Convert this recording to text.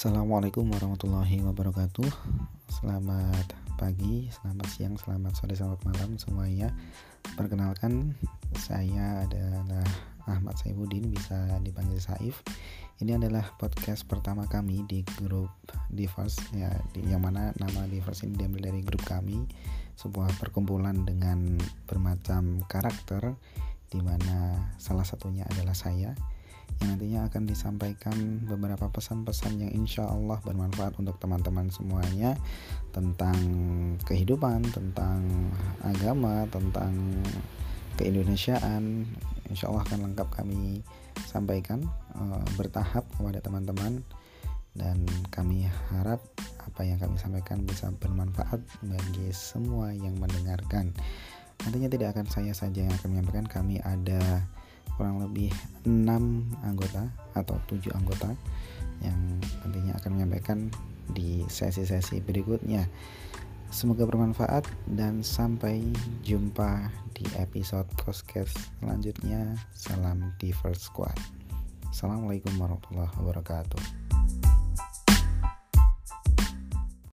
Assalamualaikum warahmatullahi wabarakatuh. Selamat pagi, selamat siang, selamat sore, selamat malam semuanya. Perkenalkan saya adalah Ahmad Saifuddin bisa dipanggil Saif. Ini adalah podcast pertama kami di grup Diverse ya, di, Yang mana nama Diverse ini diambil dari grup kami Sebuah perkumpulan dengan bermacam karakter Di mana salah satunya adalah saya yang nantinya akan disampaikan beberapa pesan-pesan yang insya Allah bermanfaat untuk teman-teman semuanya tentang kehidupan, tentang agama, tentang keindonesiaan. Insya Allah akan lengkap kami sampaikan uh, bertahap kepada teman-teman dan kami harap apa yang kami sampaikan bisa bermanfaat bagi semua yang mendengarkan. Nantinya tidak akan saya saja yang akan menyampaikan, kami ada kurang lebih 6 anggota atau 7 anggota yang nantinya akan menyampaikan di sesi-sesi berikutnya. Semoga bermanfaat dan sampai jumpa di episode podcast selanjutnya. Salam First Squad. Assalamualaikum warahmatullahi wabarakatuh.